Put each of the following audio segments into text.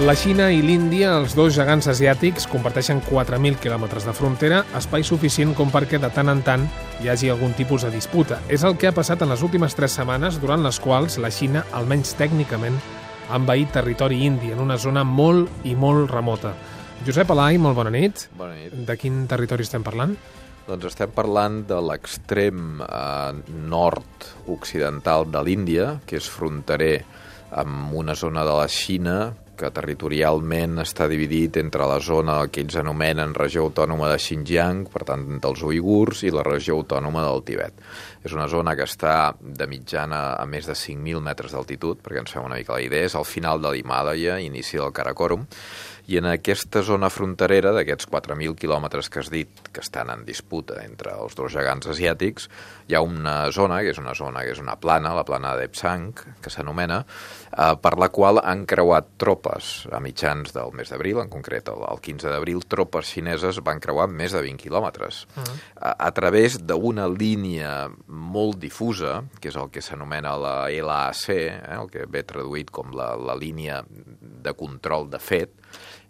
La Xina i l'Índia, els dos gegants asiàtics, comparteixen 4.000 quilòmetres de frontera, espai suficient com perquè de tant en tant hi hagi algun tipus de disputa. És el que ha passat en les últimes tres setmanes, durant les quals la Xina, almenys tècnicament, ha envaït territori indi en una zona molt i molt remota. Josep Alai, molt bona nit. Bona nit. De quin territori estem parlant? Doncs estem parlant de l'extrem eh, nord-occidental de l'Índia, que és fronterer amb una zona de la Xina que territorialment està dividit entre la zona que ells anomenen regió autònoma de Xinjiang, per tant dels uigurs, i la regió autònoma del Tibet. És una zona que està de mitjana a més de 5.000 metres d'altitud, perquè ens fem una mica la idea, és al final de l'Himàlaia, inici del Karakorum, i en aquesta zona fronterera d'aquests 4.000 quilòmetres que has dit que estan en disputa entre els dos gegants asiàtics, hi ha una zona, que és una zona que és una plana, la plana de Psang, que s'anomena, eh, per la qual han creuat tropes a mitjans del mes d'abril, en concret el, el 15 d'abril, tropes xineses van creuar més de 20 quilòmetres, uh -huh. a, a través d'una línia molt difusa, que és el que s'anomena la LAC, eh, el que ve traduït com la, la línia de control de fet,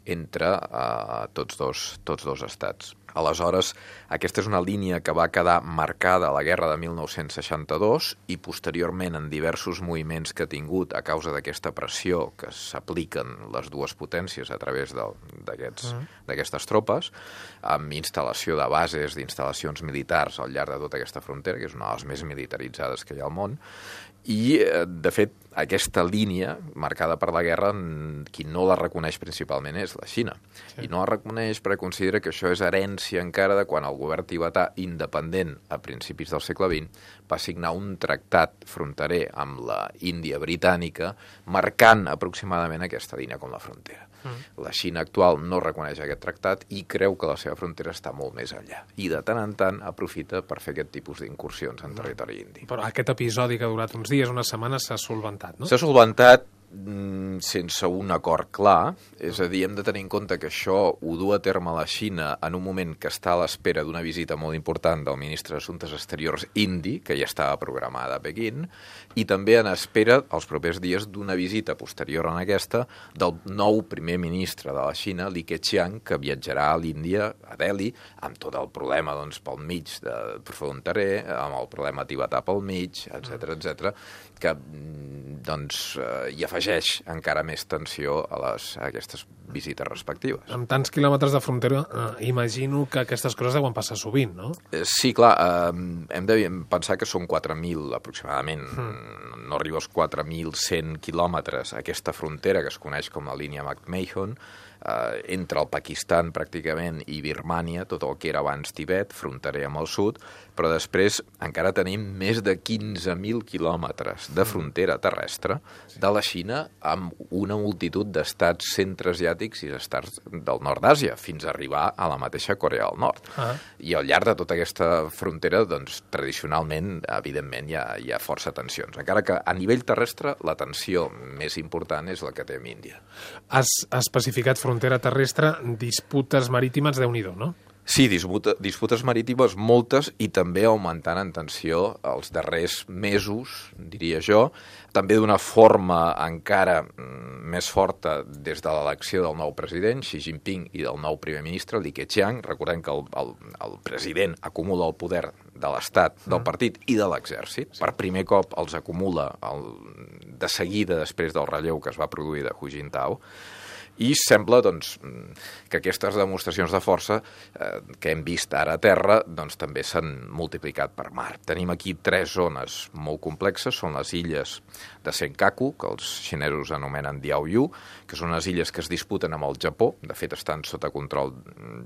entre eh, tots, dos, tots dos estats. Aleshores, aquesta és una línia que va quedar marcada a la guerra de 1962 i posteriorment en diversos moviments que ha tingut a causa d'aquesta pressió que s'apliquen les dues potències a través d'aquestes uh -huh. tropes, amb instal·lació de bases, d'instal·lacions militars al llarg de tota aquesta frontera, que és una de les més militaritzades que hi ha al món, i, eh, de fet, aquesta línia marcada per la guerra, qui no la reconeix principalment és la Xina. Sí. I no la reconeix perquè considera que això és herència encara de quan el govern tibetà independent a principis del segle XX va signar un tractat fronterer amb la Índia britànica marcant aproximadament aquesta línia com la frontera. Mm. La Xina actual no reconeix aquest tractat i creu que la seva frontera està molt més enllà. I de tant en tant aprofita per fer aquest tipus d'incursions en territori indi. Però aquest episodi que ha durat uns dies, unes setmanes, s'ha solventat, no? S'ha solventat mm, sense un acord clar, és a dir, hem de tenir en compte que això ho du a terme la Xina en un moment que està a l'espera d'una visita molt important del ministre d'Assumptes Exteriors indi, que ja estava programada a Pequín, i també en espera, els propers dies, d'una visita posterior a aquesta del nou primer ministre de la Xina, Li Keqiang, que viatjarà a l'Índia, a Delhi, amb tot el problema doncs, pel mig de fronterer, amb el problema tibetà pel mig, etc etc, que mm, doncs, eh, hi afegeix encara més tensió a, les, a aquestes visites respectives. Amb tants quilòmetres de frontera, eh, imagino que aquestes coses deuen passar sovint, no? Eh, sí, clar, eh, hem de pensar que són 4.000 aproximadament, mm. no arriba als 4.100 quilòmetres aquesta frontera que es coneix com la línia McMahon, eh, entre el Pakistan pràcticament i Birmània, tot el que era abans Tibet, fronterer amb el sud, però després encara tenim més de 15.000 quilòmetres de frontera terrestre de la Xina amb una multitud d'estats centreasiàtics i estats del nord d'Àsia, fins a arribar a la mateixa Corea del Nord. Ah. I al llarg de tota aquesta frontera, doncs, tradicionalment, evidentment, hi ha, hi ha força tensions. Encara que a nivell terrestre la tensió més important és la que té amb Índia. Has especificat frontera terrestre, disputes marítimes, déu nhi no? Sí, disputa, disputes marítimes moltes i també augmentant en tensió els darrers mesos, diria jo, també d'una forma encara mm, més forta des de l'elecció del nou president, Xi Jinping, i del nou primer ministre, Li Keqiang. Recordem que el, el, el president acumula el poder de l'Estat, del mm. partit i de l'exèrcit. Sí. Per primer cop els acumula el, de seguida després del relleu que es va produir de Hu Jintao i sembla doncs, que aquestes demostracions de força eh, que hem vist ara a terra doncs, també s'han multiplicat per mar. Tenim aquí tres zones molt complexes, són les illes de Senkaku, que els xinesos anomenen Diaoyu, que són unes illes que es disputen amb el Japó, de fet estan sota control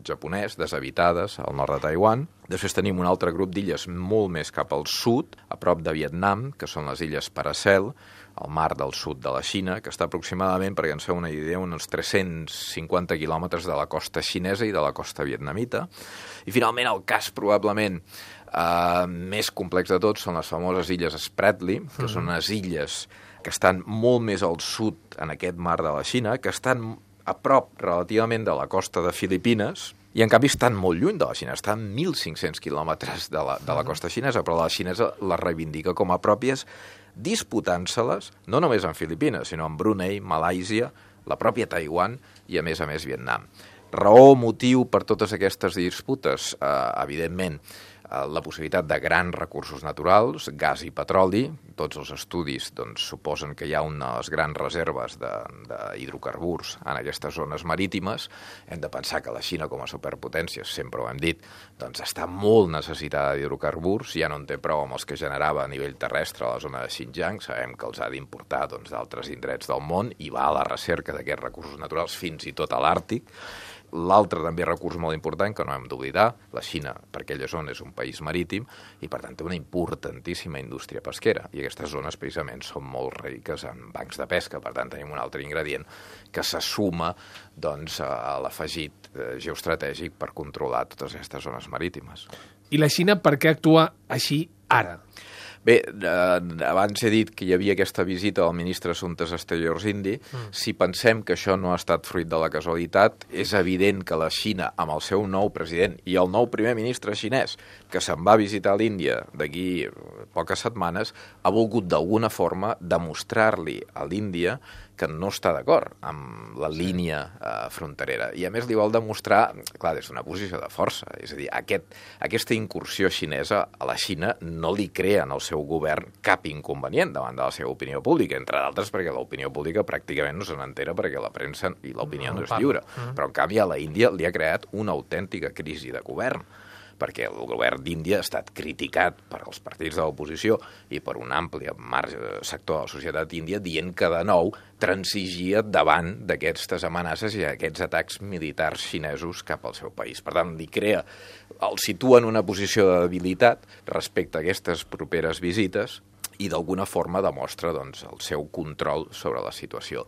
japonès, deshabitades al nord de Taiwan. Després tenim un altre grup d'illes molt més cap al sud, a prop de Vietnam, que són les illes Paracel, al mar del sud de la Xina, que està aproximadament, perquè ens feu una idea, uns 350 quilòmetres de la costa xinesa i de la costa vietnamita. I finalment el cas probablement eh, més complex de tot són les famoses illes Spratly, que -huh. són unes illes que estan molt més al sud en aquest mar de la Xina, que estan a prop relativament de la costa de Filipines, i en canvi estan molt lluny de la Xina, estan 1.500 quilòmetres de la, de la costa xinesa, però la xinesa les reivindica com a pròpies disputant-se-les no només en Filipines, sinó en Brunei, Malàisia, la pròpia Taiwan i, a més a més, Vietnam. Raó, motiu per totes aquestes disputes? Eh, evidentment, la possibilitat de grans recursos naturals, gas i petroli. Tots els estudis doncs, suposen que hi ha unes grans reserves d'hidrocarburs en aquestes zones marítimes. Hem de pensar que la Xina, com a superpotència, sempre ho hem dit, doncs està molt necessitada d'hidrocarburs, ja no en té prou amb els que generava a nivell terrestre a la zona de Xinjiang, sabem que els ha d'importar doncs, d'altres doncs, indrets del món i va a la recerca d'aquests recursos naturals fins i tot a l'Àrtic L'altre també recurs molt important, que no hem d'oblidar, la Xina, per aquella zona, és un país marítim i, per tant, té una importantíssima indústria pesquera. I aquestes zones, precisament, són molt riques en bancs de pesca. Per tant, tenim un altre ingredient que se suma doncs, a l'afegit eh, geoestratègic per controlar totes aquestes zones marítimes. I la Xina per què actua així ara? Bé, eh, abans he dit que hi havia aquesta visita del ministre d'Assumptes Exteriors indi. Mm. Si pensem que això no ha estat fruit de la casualitat, és evident que la Xina, amb el seu nou president i el nou primer ministre xinès, que se'n va visitar l'Índia d'aquí poques setmanes, ha volgut d'alguna forma demostrar-li a l'Índia que no està d'acord amb la línia eh, fronterera. I a més li vol demostrar, clar, des d'una posició de força, és a dir, aquest, aquesta incursió xinesa a la Xina no li crea en el seu govern cap inconvenient davant de la seva opinió pública, entre d'altres perquè l'opinió pública pràcticament no se n'entera perquè la premsa i l'opinió no, no és lliure. -huh. Però, en canvi, a la Índia li ha creat una autèntica crisi de govern perquè el govern d'Índia ha estat criticat per als partits de l'oposició i per un ampli marge sector de la societat índia dient que de nou transigia davant d'aquestes amenaces i aquests atacs militars xinesos cap al seu país. Per tant, li crea, el situa en una posició de debilitat respecte a aquestes properes visites i d'alguna forma demostra doncs, el seu control sobre la situació.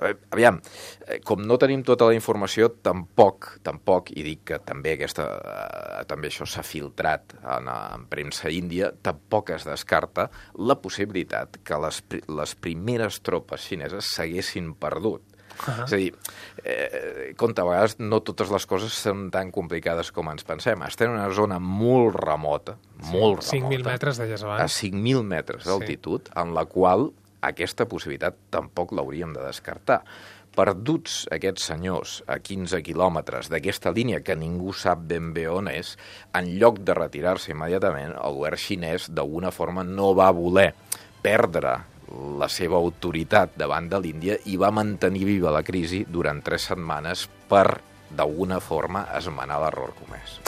Eh, aviam, eh, com no tenim tota la informació, tampoc, tampoc i dic que també, aquesta, eh, també això s'ha filtrat en, en premsa índia, tampoc es descarta la possibilitat que les, les primeres tropes xineses s'haguessin perdut Uh -huh. És a dir, eh, compte, a vegades no totes les coses són tan complicades com ens pensem. Estem en una zona molt remota, sí, molt remota. 5.000 metres, deies abans. A 5.000 metres d'altitud, sí. en la qual aquesta possibilitat tampoc l'hauríem de descartar. Perduts aquests senyors a 15 quilòmetres d'aquesta línia que ningú sap ben bé on és, en lloc de retirar-se immediatament, el govern xinès d'alguna forma no va voler perdre la seva autoritat davant de l'Índia i va mantenir viva la crisi durant tres setmanes per, d'alguna forma, esmenar l'error comès.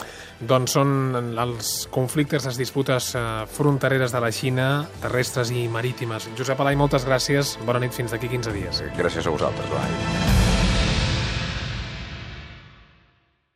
Doncs són els conflictes, les disputes eh, frontereres de la Xina, terrestres i marítimes. Josep Alai, moltes gràcies. Bona nit, fins d'aquí 15 dies. Gràcies a vosaltres. Bona nit.